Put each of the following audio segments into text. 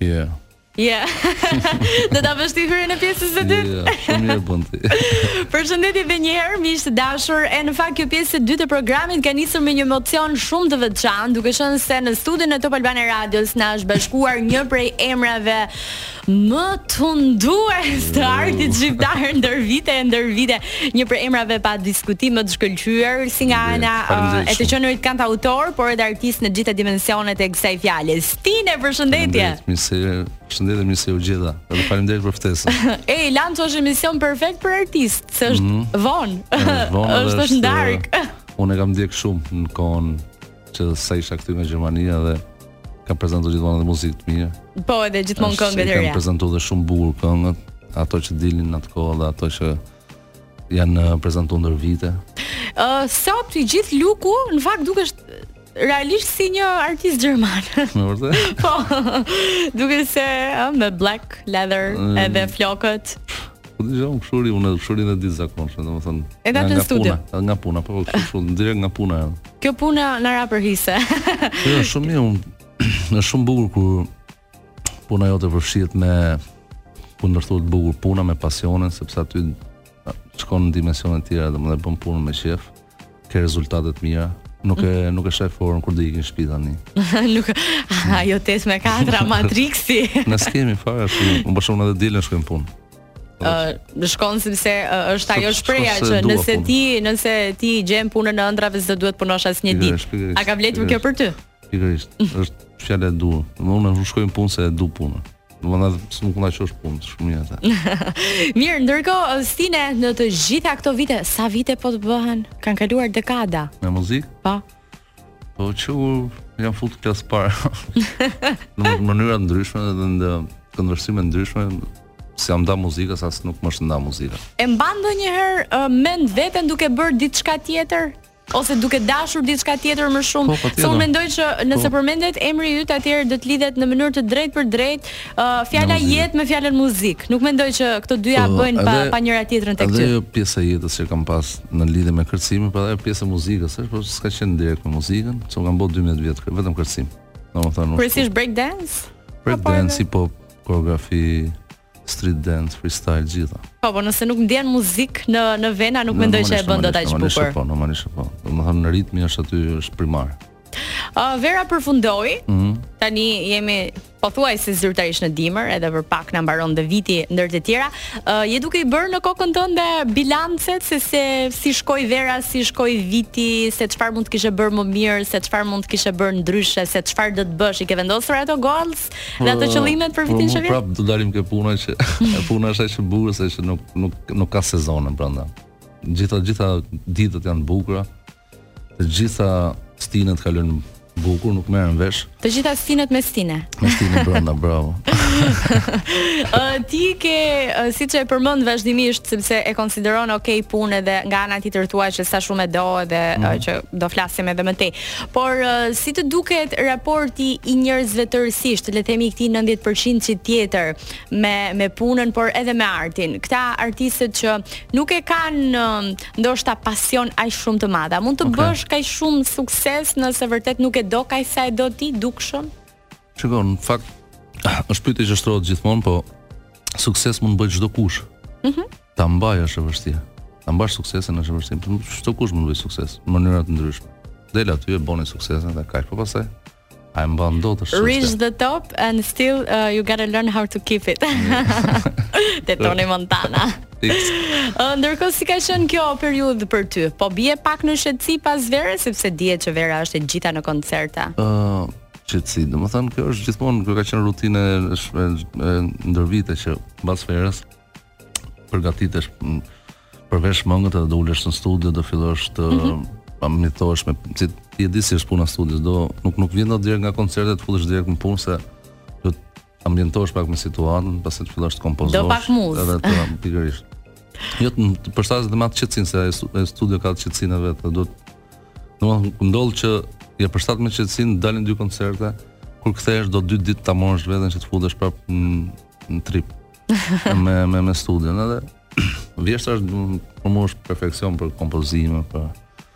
Yeah. Yeah. Do ta bësh ti hyrjen e pjesës së dytë? Yeah, shumë mirë bën ti. Përshëndetje edhe një herë, miq të dashur. E në fakt kjo pjesë e dytë e programit ka nisur me një emocion shumë të veçantë, duke qenë se në studion e Top Albania Radios na është bashkuar një prej emrave më tundues të artit shqiptar ndër vite e ndër vite, një prej emrave pa diskutim më të shkëlqyer si nga ana uh, e të qenurit kantautor, por edhe artist në gjithë dimensionet e kësaj fjalës. Stine, përshëndetje. Përshëndetje, mirë se ju gjeta. Dhe faleminderit për ftesën. Ej, Lanço është emision perfekt për artist, se është mm -hmm. vonë. Është vonë, është, është në darkë. Unë e kam ndjek shumë në kohën që sa isha këtu në Gjermani dhe kanë prezantuar gjithmonë edhe muzikë të mirë. Po, edhe gjithmonë këngë të reja. Kanë prezantuar edhe shumë bukur këngët, ato që dilin në atë kohë dhe ato që janë prezantuar ndër vite. Ë, uh, sot i gjithë luku në fakt dukesh realisht si një artist gjerman. Me vërtet? Po. Dukesh ë, me black leather mm. edhe flokët. Po dhe jam kështu rri unë kështu rri në ditë zakonshme, domethënë. E ka në studio. Puna, nga puna, po kështu shumë direkt nga puna. Kjo puna na ra për hise. Është jo, shumë mirë, unë është shumë bukur kur Puna jote përfshihet me kur ndërthuret bukur puna me pasionin sepse aty shkon në dimensione të tjera domethënë bën punën me qejf ke rezultate të mira nuk e mm. nuk e shef orën kur do ikin shtëpi tani nuk ajo tes me katra matrixi ne s'kemi fare aty më bashon edhe dielën shkojm punë në shkon sepse është ajo shprehja që nëse ti nëse ti gjen punën e ëndrrave s'të duhet punosh asnjë ditë. A ka vlejtur kjo për ty? Pikërisht, është fjala e duhur. Unë nuk shkoj në punë se e dua punën. Domethënë, s'më duket që është punë, shumë një ata. Mirë, ndërkohë, Stine, në të gjitha këto vite, sa vite po të bëhen? Kanë kaluar dekada. Me muzikë? Po. Po, që u jam fut klasë të parë. në mënyra të ndryshme dhe në konversime të ndryshme, s'i jam nda muzikës, as nuk më është nda muzika. E mban ndonjëherë uh, mend veten duke bërë diçka tjetër? ose duke dashur diçka tjetër më shumë, po, se unë mendoj që nëse po. përmendet emri yt atëherë do të lidhet në mënyrë të drejtpërdrejtë uh, fjala jetë me fjalën muzikë. Nuk mendoj që këto dyja po, bëjnë pa, pa njëra tjetrën tek ty. Edhe pjesa e jetës që kam pas në lidhje me kërcimin, pra edhe pjesa e muzikës, është, por s'ka qenë direkt me muzikën, se kam bërë 12 vjet vetëm kërcim. Domethënë, precis break dance? Break dance, hip hop, koreografi, street dance, freestyle gjitha. Po, po nëse nuk ndjen muzikë në në vena nuk mendoj se e bën dot aq bukur. Po, normalisht po. Domethënë ritmi është aty është primar. Uh, vera përfundoi. Mm -hmm. Tani jemi pothuajse zyrtarisht në dimër, edhe për pak na mbaron dhe viti ndër të tjera. Uh, je duke i bërë në kokën tënde bilancet se se si shkoi vera, si shkoi viti, se çfarë mund të kishe bërë më mirë, se çfarë mund të kishe bërë ndryshe, se çfarë do të bësh, i ke vendosur ato goals? Dhe ato qëllimet për vitin që vjen. Prap do dalim ke puna që e puna është aq e bukur se që nuk nuk nuk ka sezone brenda. Gjitha gjitha ditët janë të bukura. Të gjitha stinët kalojnë bukur, nuk merren vesh. Të gjitha stinët me stinë. Me stinë brenda, bravo. Ë ti ke siç e përmend vazhdimisht sepse e konsideron ok punë dhe nga ana tjetër thua që sa shumë e do edhe mm. që do flasim edhe më tej. Por si të duket raporti i njerëzve tërësisht, le të themi i këtij 90% tjetër me me punën, por edhe me artin. Këta artistët që nuk e kanë ndoshta pasion aq shumë të madh. A mund të okay. bësh kaq shumë sukses nëse vërtet nuk e do kaq sa e do ti dukshëm? Shiko, në fakt është pyetje që shtrohet gjithmonë, po sukses mund të bëjë çdo kush. Mhm. Mm ta mbaj është e vështirë. Ta mbash suksesin është e vështirë. Po çdo kush mund të bëjë sukses në mënyra të ndryshme. Del aty e bën suksesin dhe kaq. Po pastaj a e mban dot është. Reach the top and still uh, you got to learn how to keep it. Te Tony Montana. Uh, ndërkohë si ka qenë kjo periudhë për ty? Po bie pak në qetësi pas verës sepse dihet që vera është e gjitha në koncerte. Ëh, uh, qetësi. Domethënë kjo është gjithmonë kjo ka qenë rutina ndër vite që mbas verës përgatitesh përvesh mëngët edhe do ulesh në studio, do fillosh të mm -hmm. ambientohesh me se ti e di si është puna e studios, do nuk nuk vjen dot direkt nga koncertet, të futesh direkt në punë se do Ambientohesh pak me situatën, pastaj të fillosh të kompozosh. Do pak muzë. Edhe të pikërisht. Jo të përshtatesh edhe me atë qetësinë se e studio ka qetësinë e vet, do të domethënë ku ndodh që je përshtat me qetësinë, dalin dy koncerte, kur kthehesh do dy ditë ta marrësh veten që të futesh prapë në, në trip me me me studion edhe Vjeshta është për mua është perfeksion për kompozime, për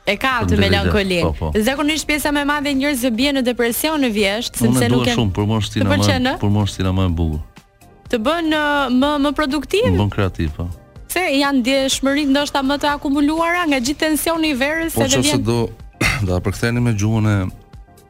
e ka atë melankoli. Po, po. Zakonisht pjesa më e madhe e njerëzve bie në depresion në vjeshtë, sepse nuk e duan shumë, për mu stina më, për mu stina më e bukur. Të bën uh, më më produktiv? Më bën kreativ, po. Se janë ndjeshmëri ndoshta më të akumuluara nga gjithë tensioni i verës po, edhe vjen. Po çfarë do do ta përkthenim me gjuhën e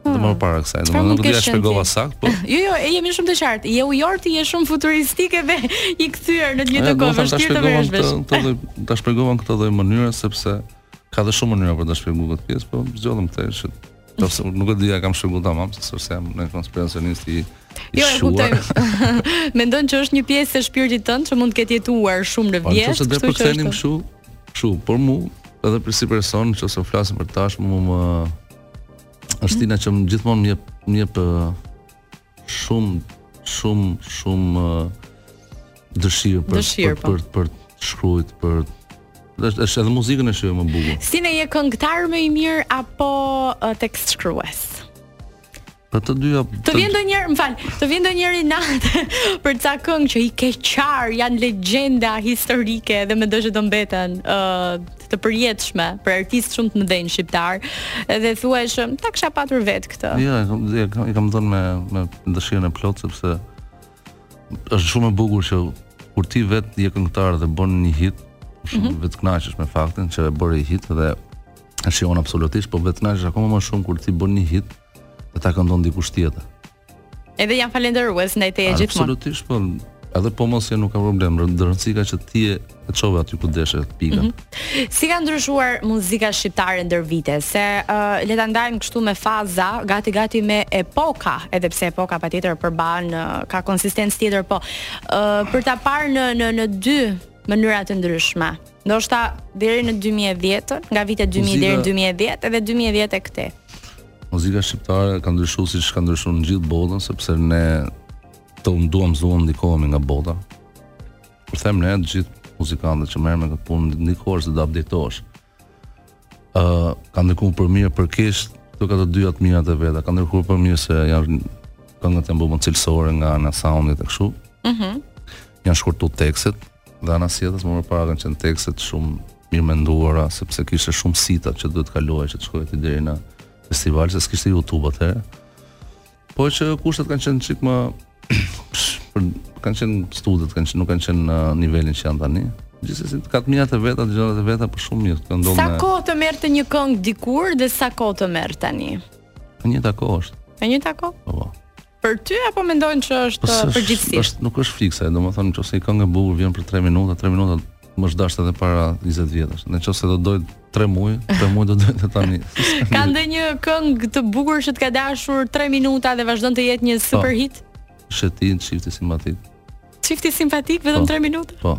Dhe më para kësaj, do nuk di a e shpjegova saktë, po. Jo, jo, e jemi shumë të qartë. Je i urti, je shumë futuristik edhe i kthyer në një kohë vështirë të vësh vesh. Ta shpjegova ta shpjegova këtë lloj mënyre sepse ka dhe shumë mënyra për ta shpjeguar këtë pjesë, po zgjodhëm këtë që Nëse nuk e di a e kam shpjeguar tamam, sepse jam një konspiracionist i Jo, e kuptoj. Mendon që është një pjesë e shpirtit tënd që mund të ketë jetuar shumë në po, vjet, kështu që është. Po, nëse do të kështu, kështu, por mua edhe për si person, nëse flasim për tash, mua më Është stina që më gjithmonë më jep më jep shumë shumë shumë dëshirë për dëshirë, për, po. për për të shkruajt për është është edhe muzikën e shoh më bukur. Stine, je këngëtar më i mirë apo tekstshkrues? Për të dy apo Të vjen ndonjëherë, më fal, të vjen ndonjëherë inat për ca këngë që i ke qarë, janë legjenda historike dhe mendoj që do mbeten uh, të përjetshme për artistë shumë të mëdhenj shqiptarë. Edhe thua ta kisha patur vetë këtë. Jo, i kam i kam dhënë me me dëshirën e plotë sepse është shumë e bukur që kur ti vetë je këngëtar dhe bën një hit, shumë mm -hmm. vetë kënaqesh me faktin që e bëre hit dhe e shihon absolutisht, po vetë kënaqesh akoma më shumë kur ti bën një hit. dhe ta këndon dikush tjetër. Edhe janë falënderues ndaj teje gjithmonë. Absolutisht, po edhe po mos jenë nuk ka problem, rëndësi ka që ti e çove aty ku deshe te pika. Mm -hmm. Si ka ndryshuar muzika shqiptare ndër vite? Se uh, le ta ndajmë kështu me faza, gati gati me epoka, edhe pse epoka patjetër përmban uh, ka konsistencë tjetër, po uh, për ta parë në në në dy mënyra të ndryshme. Ndoshta deri në 2010, nga vitet 2000 muzika, deri në 2010 edhe 2010 e këtej. Muzika shqiptare ka ndryshuar siç ka ndryshuar në gjithë botën sepse ne të duam s'duam ndikohemi nga bota. Po them ne të gjithë muzikantët që merremi me këtë punë ndikohesh se do updatetohesh. uh, ka ndikuar për mirë për keq këto ka të dyja të mirat e veta ka ndikuar për mirë se janë këngët janë bo më cilësore nga ana e soundit e kështu mhm mm janë shkurtu tekstet nga ana tjetër më përpara kanë qenë tekstet shumë të mirëmenduara sepse kishte shumë sita që duhet të kalohej që të shkoje ti deri në festival se s'kishte YouTube atëherë Po që kushtet kanë qenë çik më për kanë qenë studiot, kanë qenë, nuk kanë qenë në nivelin që janë tani. Gjithsesi ka të mirat e veta, të këqijat e veta për shumë mirë. Kjo ndodh. Sa me... kohë të merrte një këngë dikur dhe sa kohë të merr tani? E njëjta kohë është. Në një tako? Po. po. Për ty apo mendon që është në përgjithësi? Është nuk është fikse, domethënë në qoftë se një këngë e bukur vjen për 3 minuta, 3 minuta Më është dasht edhe para 20 vjetësh. Në qoftë se do dojë 3 muaj, 3 muaj do dojë dhe tani. ka ndonjë këngë të bukur që të ka dashtë 3 minuta dhe vazhdon të jetë një po. super hit? Shëtit çifti simpatik. Çifti simpatik, vetëm po. 3 minuta? Po.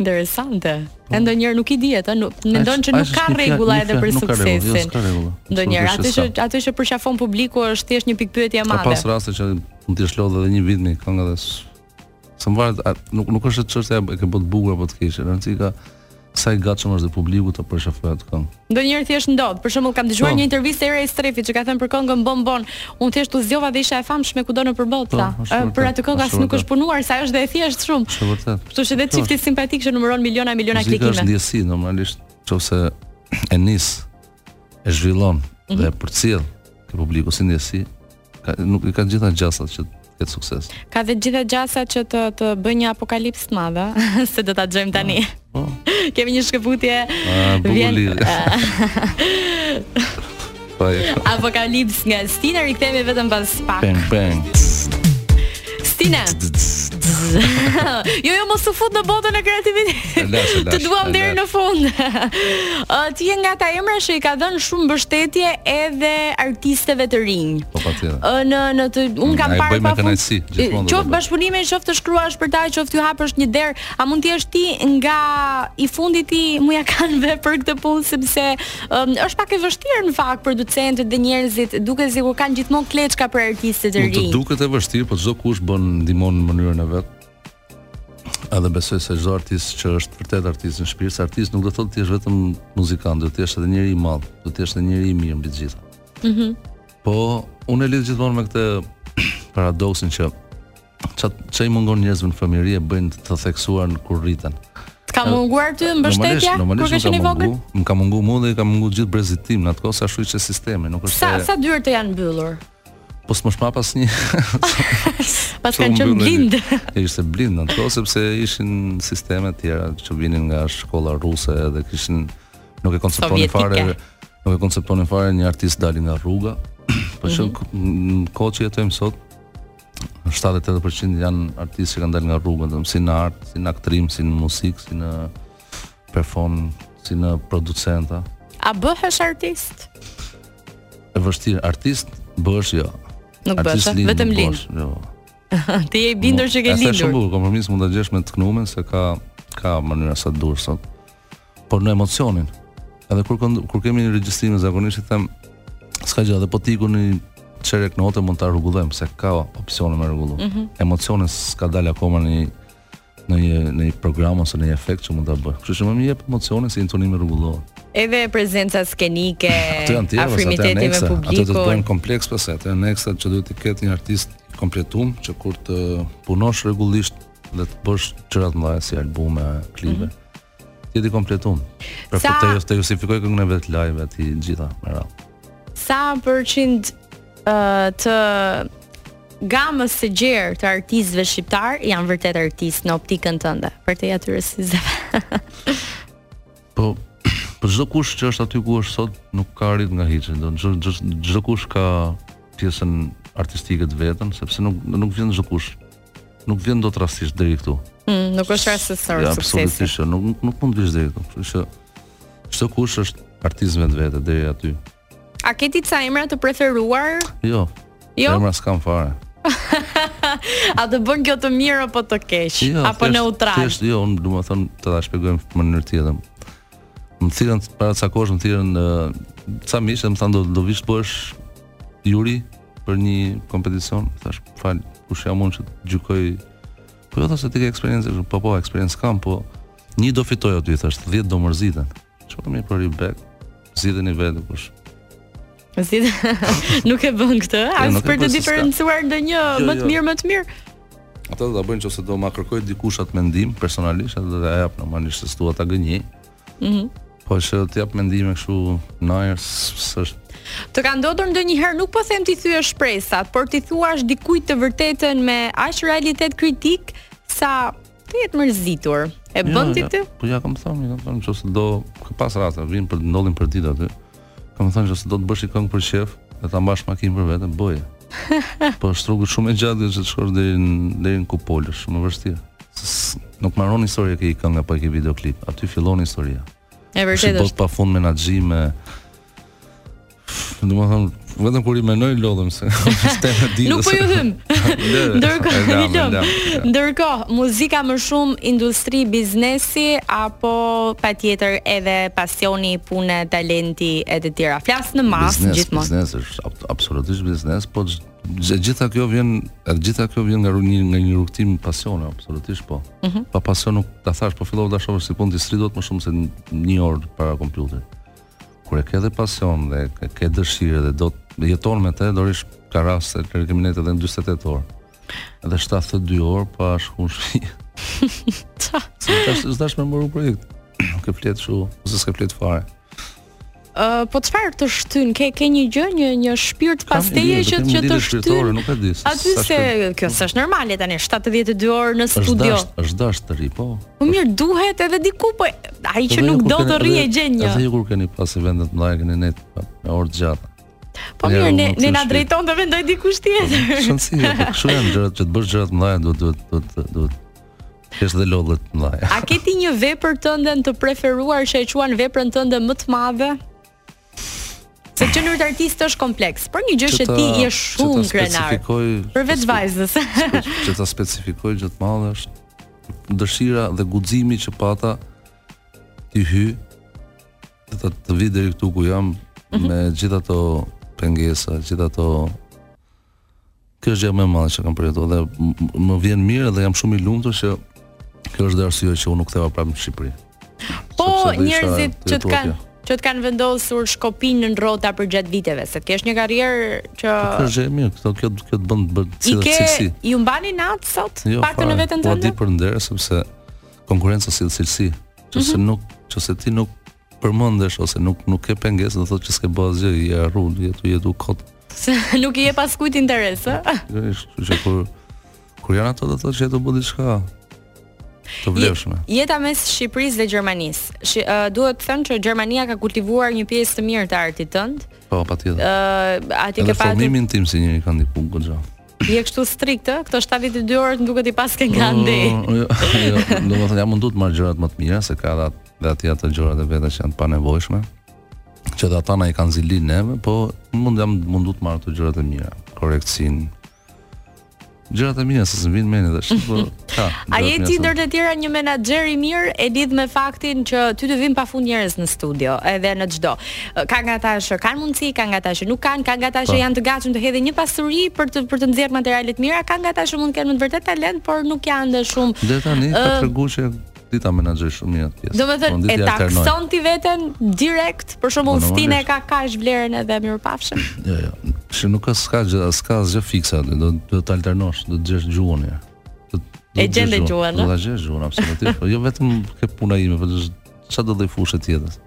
Interesante. Po. Ndonjëherë nuk i dihet, a nuk mendon që nuk ka rregulla edhe për suksesin. Jo, s'ka rregulla. Ndonjëherë, atë që atë që përqafon publiku është thjesht një pikëpyetje e madhe. Ka pas raste që mund të jesh lodhë edhe një vit me këngë dhe S'të mbarë, nuk, nuk është çështja e ke bo të bukur apo të keqe, një çikë sa i gatshëm është dhe publiku të përqafojë atë këngë. Ndonjëherë thjesht ndodh, për shembull kam dëgjuar po. një intervistë të Era Istrefit që ka thënë për këngën Bonbon, unë thjesht u zgjova dhe isha e famshme kudo nëpër botë, po, sa. Për atë këngë as nuk është punuar, se është dhe e thjeshtë shumë. Shumë e vërtetë. Kështu që dhe çifti simpatik që numëron miliona, miliona klikime. Muzika është ndjesi, normalisht, që ose e nis, e zhvillon mhm. dhe e përcjell te publiku si ndjesi, Ka, nuk i ka gjitha gjasat që të ketë sukses. Ka dhe gjitha gjasat që të të bëj një apokalips të madh, se do ta dëgjojmë ah, tani. Po. Kemi një shkëputje. Ah, vjen. Po. Apokalips nga Stina rikthehemi vetëm pas pak. Bang bang. Stina. jo, jo, mos u fut në botën e kreativitetit. Të duam deri në fund. Ë ti je nga ata emra që i ka dhënë shumë mbështetje edhe artisteve të rinj. Po patjetër. Ë në në të un kam parë pa fund. Qoftë bashkëpunime, qoftë të shkruash për ta, qoftë t'ju hapësh një derë, a mund të jesh ti nga i fundit i mohikanëve për këtë punë sepse Um, është pak e vështirë në fakt producentët dhe njerëzit duket sikur kanë gjithmonë kleçka për artistët e rinj. Mund të duket e vështirë, por çdokush bën ndihmon në mënyrën e vet. Edhe besoj se çdo artist që është vërtet artist në shpirt, se artist nuk do të thotë të jesh vetëm muzikant, do të jesh edhe njeri i madh, do të jesh edhe njeri i mirë mbi të gjitha. Mhm. Mm po unë e lidh gjithmonë me këtë paradoksin që Ça ça i mungon njerëzve në fëmijëri e bëjnë të theksuar në kur rriten. Të ka munguar ty mbështetja? Kur ke qenë i vogël? Më ka munguar mua dhe i ka munguar gjithë brezit tim në atë kohë se s'ish ai sistemi, nuk është Sa sa dyer të janë mbyllur? Po s'numërohen pastaj Pas kanë qënë blind E ishin blinduar ato Sepse ishin sisteme tjera Që vinin nga shkolla ruse Dhe kishin Nuk e konceptonin fare Nuk e konceptonin fare Një artist të dali nga rruga Po ja që mm -hmm. Në kohë që jetojmë sot 78% janë artistë që kanë dalë nga rruga, domethënë si në art, si në aktrim, si në muzikë, si në perform, si në producenta. A bëhesh artist? E vështirë, artist bëhesh jo. Nuk bëhesh, vetëm lind. Jo. Ti je i bindur që ke lindur. Është shumë bukur, kompromis mund ta gjesh me të knumin se ka ka mënyra sa duash sot. por në emocionin. Edhe kur kur kemi një regjistrim zakonisht i them s'ka gjë, edhe po të ikën një çerek note mund ta rregullojmë se ka opsione me rregullu. Mm -hmm. Emocioni s'ka dalë akoma në një në një në një program ose në një efekt që mund ta bëj. Kështu që më jep emocionin se intonimi rregullohet. Edhe prezenca skenike, afrimiteti me publikun. Ato do të bëjnë kompleks pastaj, aneksa që duhet të ketë një artist komplet um që kur të punosh rregullisht dhe të bësh gjëra të mëdha si albume, klipe. Mm -hmm. T'jet i kompletum. Për Sa... të të justifikojë këngën e vet live aty gjitha me radhë. Sa përqind uh, të gamës së gjerë të artistëve shqiptarë janë vërtet artistë në optikën tënde për të atyre si zë. po po çdokush që është aty ku është sot nuk ka arrit nga hiçi, do të çdokush ka pjesën artistike të veten sepse nuk nuk vjen çdokush nuk vjen dot rastisht deri këtu. Mm, nuk është rastësor jo, suksesi. Absolutisht, jo, nuk nuk mund të vish deri këtu. Kështu që çdo kush është artist vete vetë deri aty. A ke ti ca emra të preferuar? Jo. Jo. Emra s'kam fare. A të bën kjo të mirë apo të keq? Jo, apo neutral? Thjesht jo, unë do të them të ta shpjegoj në një mënyrë tjetër. Më thirrën para ca kohësh më thirrën ca miq dhe më thanë do do vish të bësh juri, për një kompeticion, thash, fal, kush jam unë që të gjykoj? Po jo thashë ti ke eksperiencë, po po, eksperiencë kam, po një do fitojë aty, thash, 10 do mërziten. Çfarë më për i back? Zgjidheni vetë kush. Si nuk e bën këtë, jo, as për të diferencuar ndonjë jo, më të jo. mirë, më të mirë. Ata do ta bëjnë nëse do ma kërkojë dikush atë mendim personalisht, edhe do ta jap normalisht se s'dua ta gënjej. Mhm. Mm po që të jap mendime kështu në ajër s'është Të ka ndodhur ndonjëherë nuk po them t'i thyesh shpresat, por t'i thuash dikujt të vërtetën me aq realitet kritik sa të jetë mërzitur. E bën ti këtë? Po ia kam thënë, kam thënë nëse do ka pas raste, vin për ndodhin për ditë aty. Kam thënë që po do të bësh një këngë për qejf, e ta mbash në makinë për vete, bëje. po është rrugë shumë e gjatë që të shkosh deri në deri në kupolë, është shumë e vështirë. Nuk mbaron historia ke një këngë apo ke videoklip, aty fillon historia. E vërtetë është. Është pa fund menaxhime. Domethënë vetëm kur i mendoj lodhem se është e ditës. Nuk po i hyjmë. Ndërkohë, ndërkohë muzika më shumë industri biznesi apo patjetër edhe pasioni pune, talenti e të tjera. Flas në masë gjithmonë. Biznes, biznes, absolutisht biznes, po e gjitha kjo vjen, e gjitha kjo vjen nga një nga një rrugëtim pasione, absolutisht po. Mm -hmm. Pa pasion nuk ta thash, po fillove ta shohësh si punë ti s'rri dot më shumë se një orë para kompjuterit. Kur e ke dhe pasion dhe e ke dëshirë dhe do të jetosh me të, dorisht ka raste, kemi ndejt edhe 48 orë. Dhe 72 orë pa shku në shpi. Qa? Seç është, seç është me mbaru projekt. Nuk ke fjetur shumë, ose s'ke fjetur fare. Uh, po çfarë të shtyn? Ke ke një gjë, një një shpirt pas teje që që të shtyn. Nuk e di. Aty se kjo s'është normale tani 72 orë në studio. Është është dash të rri, po. Po mirë, duhet edhe diku, po ai po që nuk do të rri e gjen një. Atë kur keni pas eventet e mëdha keni ndejt me orë të gjata. Po mirë, ne ne na drejton mendoj dikush tjetër. Po, shumë si, po kshu janë gjërat që të bësh gjëra të mëdha, do të do të do të kesh dhe lodhje të mëdha. A ke ti një vepër tënde të preferuar që e quan veprën tënde më të madhe? Se qenia artist është kompleks, por një gjë që ti je shumë krenar, për vetë vajzës. Që ta specifikoj gjë të madhe është dëshira dhe guximi që pata t'i hyj të të, të vij deri këtu ku jam mm -hmm. me gjithë ato pengesa, gjithë ato Kjo është gjë më e madhe që kam përjetuar dhe më vjen mirë dhe jam shumë i lumtur që kjo është dhe arsyeja që unë nuk u ktheva prapë në Shqipëri. Po njerëzit që të kanë që të kanë vendosur shkopin në rrota përgjatë viteve, se të kesh një karrierë që po, Kjo është e mirë, këto kjo kjo të bën të bëhesh cilësi. U mban inat sot? Jo, Pak në veten po, tënde. Po ua di për nder sepse konkurrenca sjell cilësi. Nëse mm -hmm. nuk, nëse ti nuk përmendesh ose nuk nuk ke pengesë, do thotë që s'ke bërë asgjë, je harruar, je tu jetu kot. Se nuk i jep askujt interes, ë? Kështu që kur kur janë ato do thotë që po bën diçka të vlefshme. Jeta mes Shqipërisë dhe Gjermanisë. Shi, uh, duhet të them që Gjermania ka kultivuar një pjesë të mirë të artit tënd. Po, patjetër. Ë, uh, aty ke pasur formimin tënd si një kandidat goxha. Je kështu strikt, ë? Këto 72 orët duket i paske nga oh, andej. Jo, jo, domethënë jam mundu të marr gjërat më të mira se ka dhe aty ato gjërat e veta që janë të panevojshme. Që dhe ata na i kanë zili neve, po mund jam mundu të marr ato gjërat e mira, korrektësinë. Gjërat e mira se s'më vijnë në mendje tash, po A je ti ndër të tjera një menaxher i mirë e lidh me faktin që ty të vijnë pafund njerëz në studio, edhe në çdo. Ka nga ata që kanë mundësi, ka nga ata që nuk kanë, ka nga ata që po. janë të gatshëm të hedhin një pasuri për të për të nxjerrë materiale të mira, ka nga ata që mund të kenë me të vërtetë talent, por nuk janë dhe shumë. Dhe tani ke treguar që Di ta menaxhosh shumë mirë atë pjesë. Domethënë po, e takson ti veten direkt, për shembull po, Stine e ka kaq vlerën edhe mirupafshim. Jo, jo. Shi nuk ka s'ka gjë, s'ka asgjë fikse aty, do do të alternosh, do të gjesh gjuhën ja. E gjen dhe gjuhën. Do ta gjesh gjuhën absolutisht. Po jo vetëm ke puna ime, por çfarëdolloj fushe tjetër.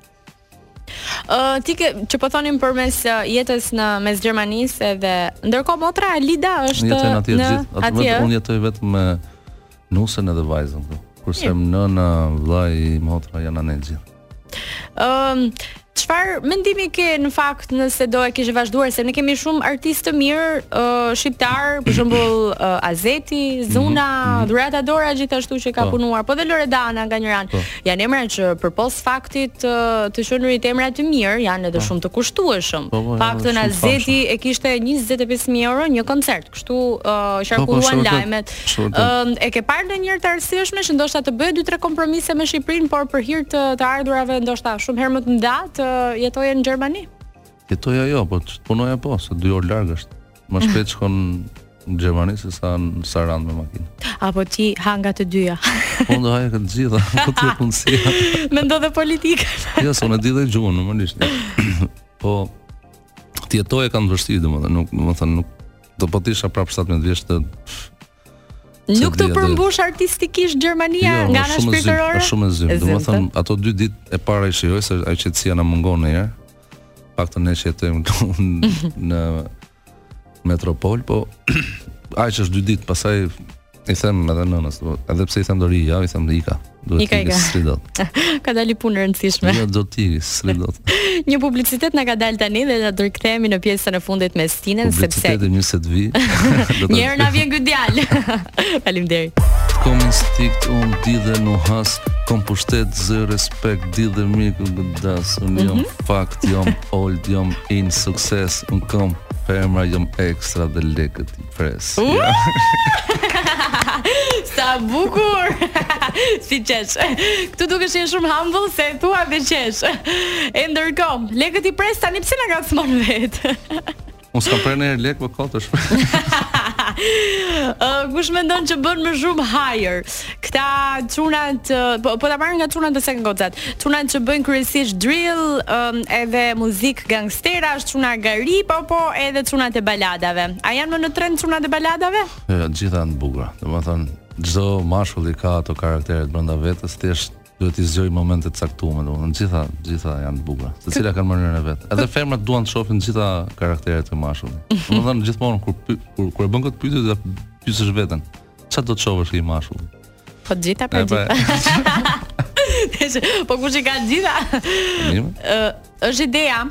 Uh, tek kjo që po thonim përmes uh, jetës në mes Gjermanisë dhe ndërkohë motra Linda është në atje, të gjithë, atje. Unë jetoj vetëm me nusën edhe vajzën këtu. Kurse mëma, vllai, motra janë andej të gjithë. Ëm um, Çfarë mendimi ke në fakt nëse do e kishe vazhduar se ne kemi shumë artistë të mirë uh, shqiptarë, për shembull uh, Azeti, Zuna, mm -hmm. Dhurata Dora gjithashtu që ka po. punuar, po dhe Loredana nga njëra anë. Po. Janë emra që përpos faktit të, të qenurit emra të mirë, janë edhe po. shumë të kushtueshëm. Po, po, Të paktën Azeti e kishte 25000 euro një koncert, kështu uh, qarkulluan lajmet. Uh, e ke parë ndonjëherë të arsyeshme që ndoshta të bëje dy tre kompromise me Shqipërinë, por për hir të, të ardhurave ndoshta shumë herë më të mëdha të jetoje në Gjermani? Jetoja jo, po të punoja po, se dy orë larg është. Më shpejt shkon në Gjermani se sa në Sarandë me makinë. Apo ti ha nga të dyja. Po ndo hajë këtë gjitha, po të punësia. Me ndo dhe politikë. jo, se unë e di dhe gjuhën, gjermanishten. po, të jetoj e kam të vështirë, dhe më dhe, nuk, domethënë, nuk, do po të isha prapë 17 vjeç të Nuk të përmbush artistikisht Gjermania jo, nga ana shpirtërore. Është shumë e zymë. Domethënë ato dy ditët e para i shijoj se ajo qetësia na mungon njëherë. Paktën ne që jetojmë këtu në metropol, po aq është dy ditë, pastaj i them edhe nënës, po, edhe pse i them do ri, ja, i them do ika. Duhet të ikë sido. Ka dalë punë e rëndësishme. Jo, do të ikë sido. Një publicitet na ka dalë tani dhe na do të kthehemi në pjesën e fundit me Stinën sepse Publiciteti më se të vi. Një herë na vjen ky djalë. Faleminderit. Kom instinkt un di dhe hasmi kom pushtet zë respekt di dhe miku gëdas un jam mm -hmm. fakt jam old jam n'sukses un kom femra jam ekstra dhe lekët Pres. Sa bukur. si qesh. Këtu dukesh që je shumë humble se thua dhe qesh. E ndërkohë, lekët i pres tani pse na ngacmon vet. Unë s'kam prerë ndonjëherë lek, po kot është. Ë kush mendon që bën më shumë hajër? Këta çunat, po, po ta marrim nga çunat dhe sekond gocat. Çunat që bëjnë kryesisht drill, um, edhe muzik gangstera, është çuna gari, po po edhe çunat e baladave. A janë më në trend çunat e baladave? Jo, ja, gjitha janë të bukura. Domethënë, çdo mashkull i ka ato karakteret brenda vetes, thjesht duhet t'i zgjojë në momente të caktuara, domethënë gjitha, gjitha janë të bukura. Secila kanë mënyrën e vet. Edhe femrat duan të shohin gjitha karakteret e mashkullit. Domethënë gjithmonë kur kur, kur e bën këtë pyetje, pyete veten. Çfarë do të shohësh te mashkulli? Po gjitha po pra gjitha. po kush i ka gjitha? Ë është ideja.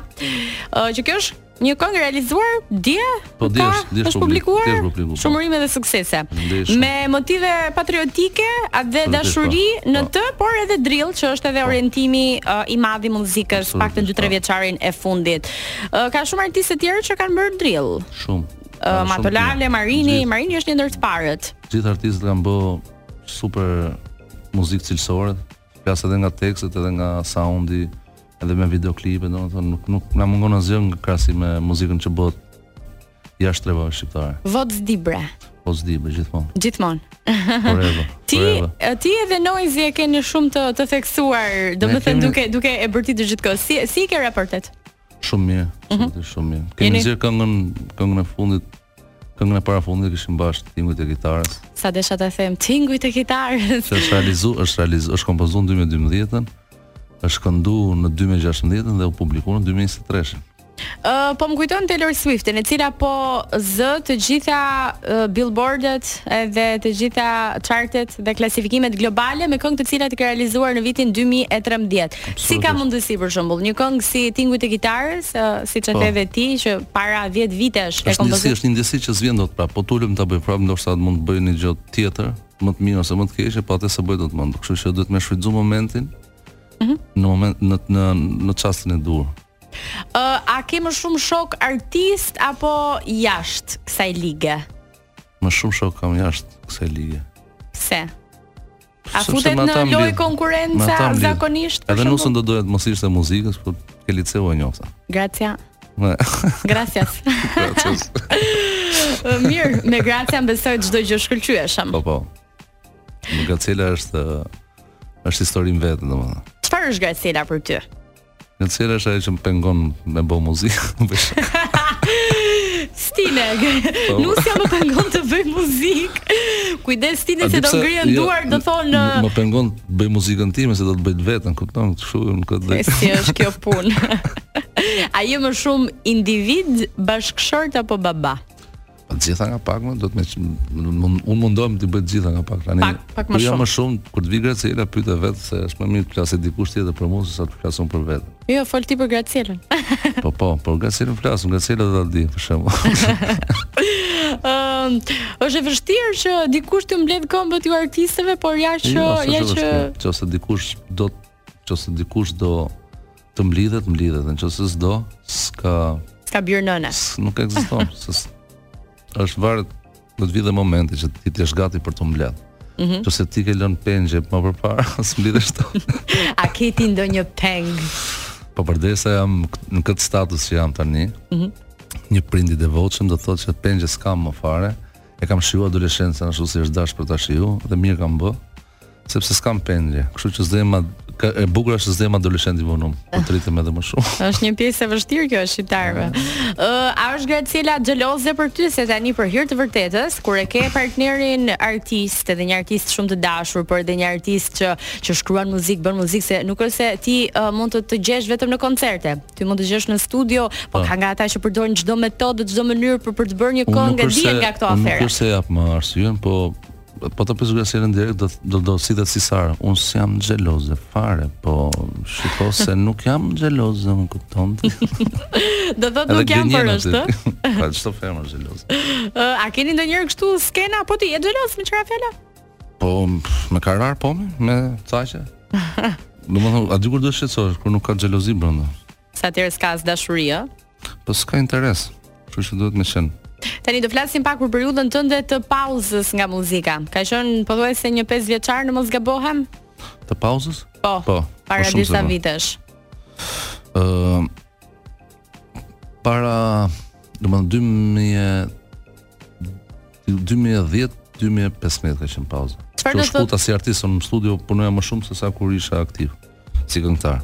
Ë që kjo është një këngë realizuar dje po dje është publikuar po. shumë urime dhe suksese me motive patriotike dhe dashuri po. në të por edhe drill që është edhe po. orientimi uh, i madh i muzikës paktën 2-3 vjeçarin e fundit uh, ka shumë artistë të tjerë që kanë bërë drill shumë Uh, Matolale, Marini, Gjith, Marini është një ndër të parët. Gjithë artistët kanë bë super muzikë cilësore, flas edhe nga tekstet, edhe nga soundi, edhe me videoklipe, domethënë nuk nuk na mungon asgjë në krahasim me muzikën që bëhet jashtë trevave shqiptare. Voc Dibre. Voc Dibre gjithmonë. Gjithmonë. Forever. Ti forever. ti edhe Noizi e keni shumë të të theksuar, domethënë kemi... duke duke e bërtit gjithë kohë. Si si i ke raportet? Shumë mirë, mm -hmm. shumë mirë. Kemi nxjerr këngën, këngën e fundit, këngën e parafundit që kishim bashkë tingujt e kitarës. Sa desha të them tingujt e kitarës. Që është realizuar, është realizuar, është kompozuar në 2012-ën, është kënduar në 2016-ën dhe u publiku në 2023-ën. Uh, po më kujton Taylor Swift, e cila po zë të gjitha uh, billboardet dhe të gjitha chartet dhe klasifikimet globale me këngë të cilat i ka realizuar në vitin 2013. Absolutisht. Si ka mundësi për shembull, një këngë si Tingujt e kitarës, uh, siç e the dhe ti që para 10 vitesh e kompozove. Është një ndjesi që s'vjen dot prapë. Po t'ulem ta bëj prapë, ndoshta do mund të bëj një gjë tjetër, më të mirë ose më të keqe, po atë s'e bëj dot më. Kështu që duhet me shfrytëzu momentin. Mm -hmm. Në moment në në në çastin e duhur. Ë, uh, a ke më shumë shokë artistë apo jashtë kësaj lige? Më shumë shokë kam jashtë kësaj lige. Pse? A futet në lojë konkurrenca zakonisht? Edhe nusën do doja të mos ishte e muzikës, por ke liceu e njofta. Graciela. Graciela. Graciela. Mirë, me Gracielën besoj çdo gjë shkëlqyeshëm. Po po. Graciela është është histori më vete, domethënë. Çfarë është Graciela për ty? Graciela është ajo që më pengon me bo muzikë, më bësh. Stine, po. nusja më pengon të bëj muzikë. Kujdes Stine se do ngrihen jo, duar, do thonë më pengon të bëj muzikën time se do të bëj të vetën, kupton? Kështu në këtë drejtim. Si është kjo punë? A je më shumë individ, bashkëshort apo baba? Po të gjitha nga pak më do të më un mundohem të bëj të gjitha nga pak tani. Pak, pak më jo shumë. Jo më shumë kur të vi Graciela pyete vetë se është më mirë të flasë dikush tjetër për mua sesa të flas un për veten. Jo, folë ti për Gracielën. po po, për Gracielën flas un, Graciela do ta di për shembull. Ëm, është e vështirë që dikush t'ju mbledh këmbët ju artistëve, por ja jo, që ja që nëse dikush do nëse dikush do Të mblidhet, mblidhet, në që se s'do, s'ka... S'ka bir nëne. Nuk ekziston, se është varet do të vijë dhe momenti që ti të jesh gati për t'u mbledh. Mm -hmm. Në qoftë se ti ke lënë pengje më përpara, s'mblidhesh dot. A ke ti ndonjë peng? Po përderisa jam në këtë status që jam tani, mm -hmm. një prind i devotshëm do të thotë që pengje s'kam më fare, e kam shiju adoleshencën ashtu si është dash për ta shiju dhe mirë kam bë. sepse s'kam pengje, kështu që s'do jem ai që është ta zëmë adoleshent i vonuar. Po të rritem edhe më shumë. Është një pjesë e vështirë kjo e shqiptarëve. Ë, a është Graciela xheloze për ty se tani për hir të vërtetës, kur e ke partnerin artist, edhe një artist shumë të dashur, por edhe një artist që që shkruan muzikë, bën muzikë se nuk është se ti uh, mund të të jesh vetëm në koncerte. Ti mund të jesh në studio, po, po. ka nga ata që përdorin çdo metodë, çdo mënyrë për për të bërë një këngë e dihen nga këto afera. Nuk është se jap më arsyen, po Po ta pyesësh Gracielën direkt do do thotë si dhe si Sara. Un s'jam xheloze fare, po shiko se nuk jam xheloze, më kupton ti. do thotë nuk jam por është. Po çdo femër xheloze. A keni ndonjëherë kështu skena apo ti je xheloz me që ra fjala? Po me karar po me taqe. Domethënë, a di kur do shqetësohesh kur nuk ka xhelozi brenda? Sa atëherë s'ka as dashuri, ë? Po s'ka interes. Kështu që duhet me qenë. Tani do flasim pak për periudhën tënde të pauzës nga muzika. Ka qenë pothuajse një 5 vjeçar në mos gabohem? Të pauzës? Po. Po. Para po disa vitesh. Ë uh, para, domethënë 2000 2010 2015 ka qenë pauzë. Çfarë do të thotë? Si artist në studio punoja më shumë se sa kur isha aktiv si këngëtar.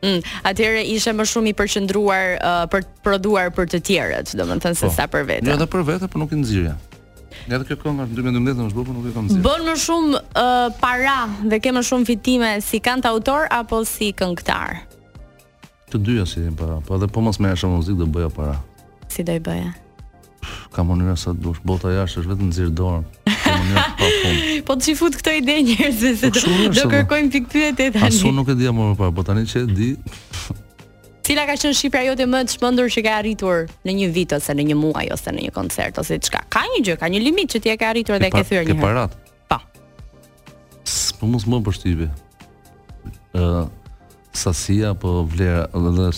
Mm, atëherë ishe më shumë i përqendruar uh, për të prodhuar për të tjerët, domethënë se po. sa për vete. Jo, edhe për vete, por nuk i nxirrja. Edhe kjo këngë është 2019 është bërë, nuk e kam nxjerrë. Bëje më shumë uh, para dhe ke më shumë fitime si kantautor apo si këngëtar? Të dyja sjellin para, po edhe po mos merresha me muzikë do bëja para. Si do i bëja? Pff, ka mënyra sa të dush. Bota jashtë është vetëm nxirr dorën. Ka mënyra pa fund. po ti fut këto ide njerëzve se po do, do kërkojmë pikëpyetje tani. As unë nuk e dija më parë, po tani që e di. Cila ka qenë shifra jote më e çmendur që ke arritur në një vit ose në një muaj ose në një koncert ose diçka? Ka një gjë, ka një limit që ti e ke arritur dhe e ke thyer një herë. Ke parat. Po. Po mos më bën përshtypje. Ë uh, sasia apo vlera edhe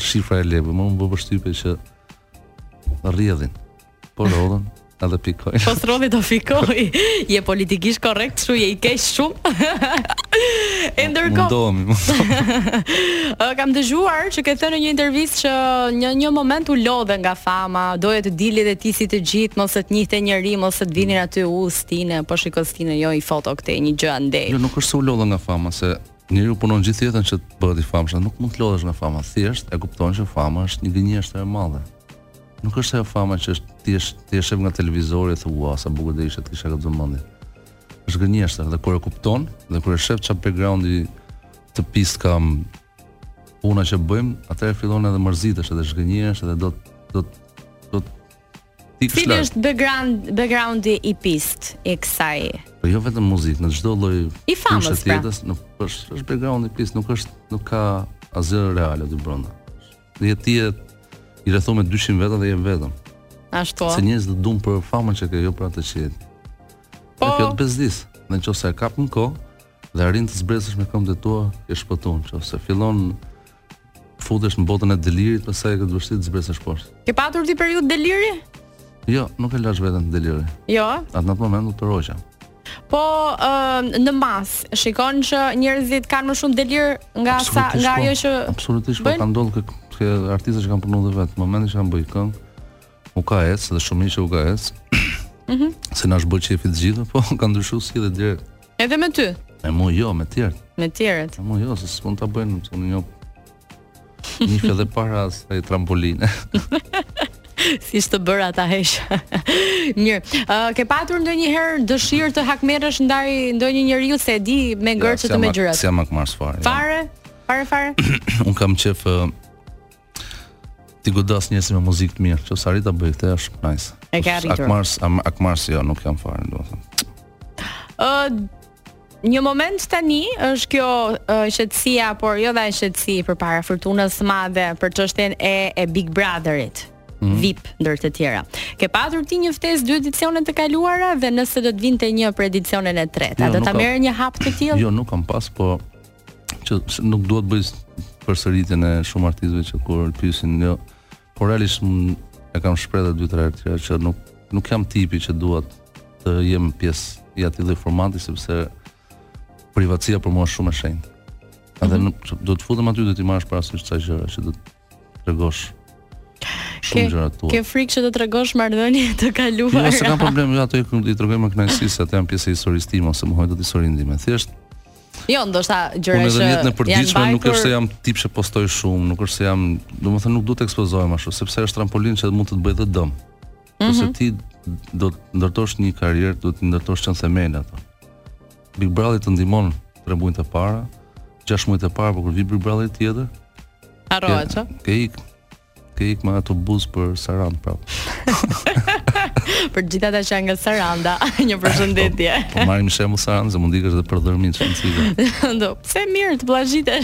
shifra e lekëve, më bën përshtypje që rrjedhin. Po rrodhën, edhe pikoj. Po s'rrodhi do fikoj. Je politikisht korrekt, ti je i keq shumë. e ndërkohë. Mundohemi, mundohemi. Kam dëgjuar që ke thënë në një intervistë që një një moment u lodhe nga fa Ma doje të dilje dhe ti si të gjithë, mos të të njihte njeri, mos të të vinin mm. aty u stine, po shiko stine, jo i foto këtej, një gjë andej. Jo, nuk është se u lodha nga fama, se njeriu punon gjithë jetën që të bëhet i famshëm, nuk mund të lodhesh nga fama. Thjesht e kupton që fama është një gënjeshtër e madhe. Nuk është ajo fama që e sheh ti e sheh ti e sheh nga televizori thua ua sa bukur do ishte të kisha gëzuar mendin. Është gënjeshtër dhe kur e kupton dhe kur e shef çfarë backgroundi të pist ka puna që bëjmë, atëherë fillon edhe mërzitesh, edhe zhgënjehesh, edhe do do do ti kush Cili është background backgroundi i pist i kësaj? Po jo vetëm muzikë, në çdo lloj i famës pra. Thjesht, nuk është është background i pist, nuk është nuk ka asgjë reale aty brenda. Dhe ti je i rrethum me 200 veta dhe je vetëm. Ashtu. Se njerëzit të duan për famën që ke, jo për atë që je. Po. Kjo të bezdis. Në qoftë se e kap në kohë, dhe arrin të zbresësh me këmbët e tua, je shpëtuar, në qoftë se fillon futesh në botën e delirit, pastaj e ke të vështirë të zbresësh poshtë. Ke patur ti periudhë deliri? Jo, nuk e lash veten te deliri. Jo. Atë në atë moment u tërhoqa. Po uh, në mas, shikon që njerëzit kanë më shumë delir nga sa nga po. ajo që Absolutisht, po ka ndodhur që artistët që kanë punuar vetë, në momentin që kanë bërë këngë, u ka ec dhe shumë që u ka ec. Mhm. Mm se na u bë qejfi të gjithë, po ka ndryshuar si dhe direkt. Edhe me ty. Me mua jo, me të tjerët. Me të tjerët. Me mua jo, se s'mund ta bëjnë, s'u një. Një fjalë e para se trampolinë. si të bërë ata hesh. Mirë. Uh, ke patur ndonjëherë dëshirë të hakmerresh ndaj ndonjë njeriu se e di me gërçë ja, të me gjërat? Ja, s'jam hakmarrë fare. Fare? Fare fare? Unë kam qejf uh, t'i godas njerëzit me muzikë të mirë, që sa herë ta bëj këtë është nice. E ka arritur. Hakmarrës, hakmarrës jo, nuk jam fare, domethënë. Ë Një moment tani është kjo uh, qetësia, po e quaj qetësi përpara furtunës së madhe për çështjen e, e Big Brotherit. Mm -hmm. VIP ndër të tjera. Ke patur ti një ftesë dy edicionet e kaluara dhe nëse do të vinte një për edicionin e tretë, jo, a do ta merrje një hap të tillë? Jo, nuk kam pas, po që nuk dua të bëj përsëritjen e shumë artistëve që kur pyesin jo, por realisht e kam shprehur edhe dy tre herë tjera që nuk nuk jam tipi që dua të jem pjesë e atij lloj formati sepse privatësia për mua është shumë e shenjtë. Edhe mm -hmm. po të futem aty do të marrësh parasysh ca gjëra që do të Tregosh. Shumë gjëra të tua. Ke frikë që të tregosh marrëdhënie të kaluara? Jo, s'ka problem, jo ato unë i tregoj me kënaqësi se ato janë pjesë e historisë time ose më thoj do ti historinë time. Thjesht Jo, ndoshta gjëra që janë në përditshmëri nuk është se jam tip që postoj shumë, nuk është se jam, domethënë nuk dua të ekspozohem ashtu, sepse është trampolinë që mund të të bëjë dhe dëm. Nëse mhm. ti do të ndërtosh një karrierë, duhet ta ndërtosh që në themelet. Big Brother të ndihmon tre muajt e para, gjashtë muajt e para po po kur vjen Big Brother tjetër. Harrohet, ç'a? Ke ik. Ke ik me autobus për Sarandë prap. për gjithë ata që janë nga Saranda, një përshëndetje. Po, po marrim shembull Sarandë, se mund ikësh edhe për Dhërmi çfarë. Do, pse mirë të bllazhite.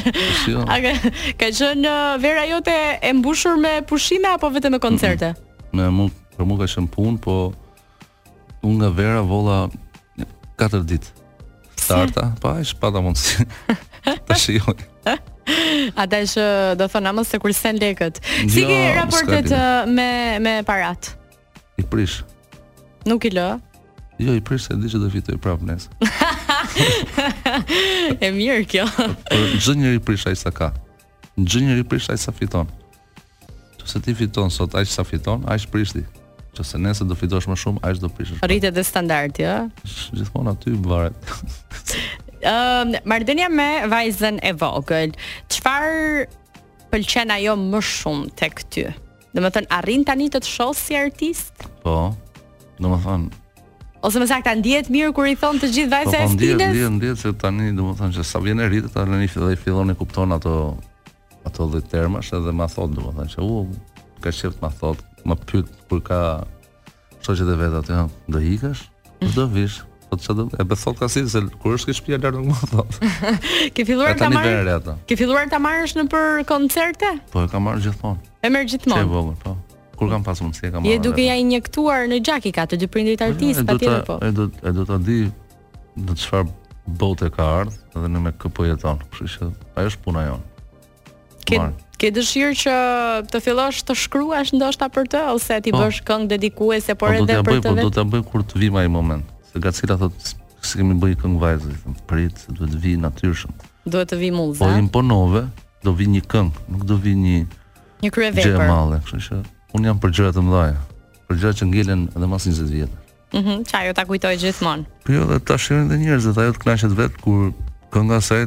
Jo. A ka, ka qenë uh, vera jote e mbushur me pushime apo vetëm me koncerte? Mm -mm. Më shumë, për mua ka qenë punë, po Unë nga vera vodha 4 ditë. S'pata, pra s'pata mundësi. Ta shijoj. Ajo është, domethënë, ama se kursen lekët. Si i ke raportet me, me parat? I prish. Nuk i lë? Jo, i prish se di që do fitoj prapë nesër. e mirë kjo. Po çdo njeri prish aq sa ka. Çdo njeri prish aq sa fiton. Nëse ti fiton sot aq sa fiton, aq prish ti. Nëse nesër do fitosh më shumë, aq do prishësh. Rritet dhe standardi, ë? Gjithmonë aty varet. Ëm, uh, marrëdhënia me vajzën e vogël. Çfarë pëlqen ajo më shumë tek ty? Domethënë, arrin tani të të shohë si artist? Po, domethënë, Ose më saktë, ndihet mirë kur i thon të gjithë vajza po, po, e Stinës? Po, ndjehet, ndjehet se tani, domethënë, që sa vjen e rritet, tani fillon, fillon e kupton ato, ato lloj termash edhe ma thot, domethënë, që u, ka qejf ma thot, më pyt, kur ka, Shoqet e veta aty janë, do ikësh? Mhm. Do vish. Po çfarë do? Edhe thot ka si se kur është ke shtëpia lart nuk më thot. Ke filluar ta marrësh? Ke filluar ta marrësh nëpër koncerte? Po e kam marrë gjithmonë. E merr gjithmonë. Që e vogël, po. Kur kam pas mundësi e kam marrë. Je duke ia injektuar në gjak i ka të dy prindërit artistë patjetër po. E do e do ta di në çfarë bote ka ardhur dhe në me kë po jeton. Kështu që ajo është puna jonë. Ke ke dëshirë që të fillosh të shkruash ndoshta për të ose t'i po. bësh këngë dedikuese por po, edhe për të. Po do ta bëj kur të vijë ai moment. Se Gacila thotë s'e kemi bëj këngë vajzës, i them, prit, se duhet të vijë natyrshëm. Duhet të vijë muza, Po e imponove, do vijë një këngë, nuk do vijë një... Një kryevepër. Gjë e madhe, kështu që unë jam për gjëra të mëdhaja, për gjëra që ngelen edhe mas 20 vjetësh. Mm -hmm, që ajo ta kujtoj gjithmonë. Po jo, dhe ta shijojnë dhe njerëzit, ajo të kënaqet vetë, kur kënga e saj,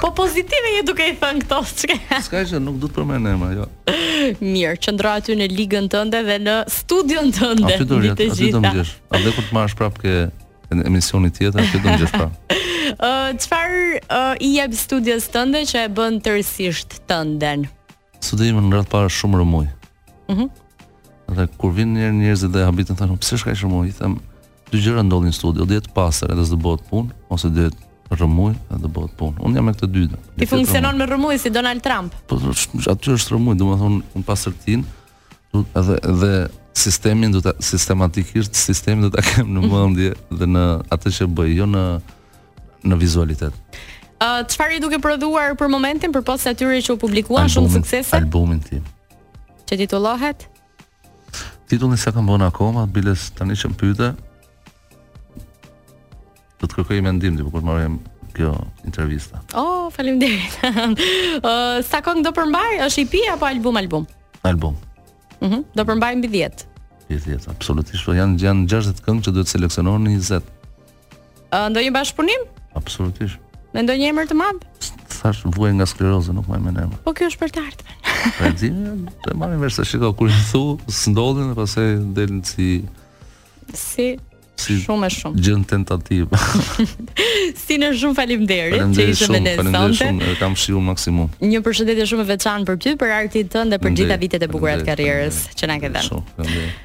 po pozitive je duke i thënë këto çka. S'ka gjë, nuk do të përmend emra, jo. Mirë, qëndro aty në ligën tënde dhe në studion tënde. Aty do të gjejmë. Aty do të gjesh. A do të marrësh prapë ke emisioni tjetër, aty do të gjesh prapë. Ë, çfarë i jep studios tënde që e bën tërësisht tënden? Studio ime në radhë të parë shumë rrëmujë. Mhm. Mm dhe kur vinë njerëzit dhe habiten thonë, pse është kaq rrëmujë? I them, dy gjëra ndodhin në studio, do jetë pastër edhe s'do bëhet punë, ose do jetë rrëmujë edhe do bëhet punë. Unë jam me këtë të dytën. Ti funksionon me rrëmujë si Donald Trump. Po aty është rrëmujë, domethënë unë pastërtinë, do edhe edhe sistemin do ta sistematikisht sistemin do ta kem në mhm. mendje dhe në atë që bëj, jo në në vizualitet. Ë uh, çfarë je duke prodhuar për momentin përpos atyre që u publikuan me shumë sukses? Albumin tim. Që titullohet? Titullin s'ia kam vënë akoma, biles tani që më pyte, Do të kërkoj mendim ty, kur të mbarojë kjo intervista. Oh, faleminderit. uh, sa këngë do përmbaj? Është EP apo album album? Album. Mhm. Mm do përmbaj mbi 10. Mbi 10, absolutisht. Po janë janë 60 këngë që duhet të seleksionohen në 20. Uh, ndonjë bashkëpunim? Absolutisht. Me ndonjë emër të madh? Thash vuaj nga skleroza, nuk mbaj mend emra. Po kjo është për të ardhmen. Po e di, të marrim vesh se shiko kur i thu, s'ndodhin dhe pastaj del si Si si shumë më shumë. Gjeni tentativë. Stine shumë faleminderit që ishe me ne sonte. Faleminderit shumë, e kam shiju maksimum. Një përshëndetje shumë e veçantë për ty, për artin tënd dhe për gjitha vitet e bukura të karrierës që na ke dhënë. Shumë, faleminderit.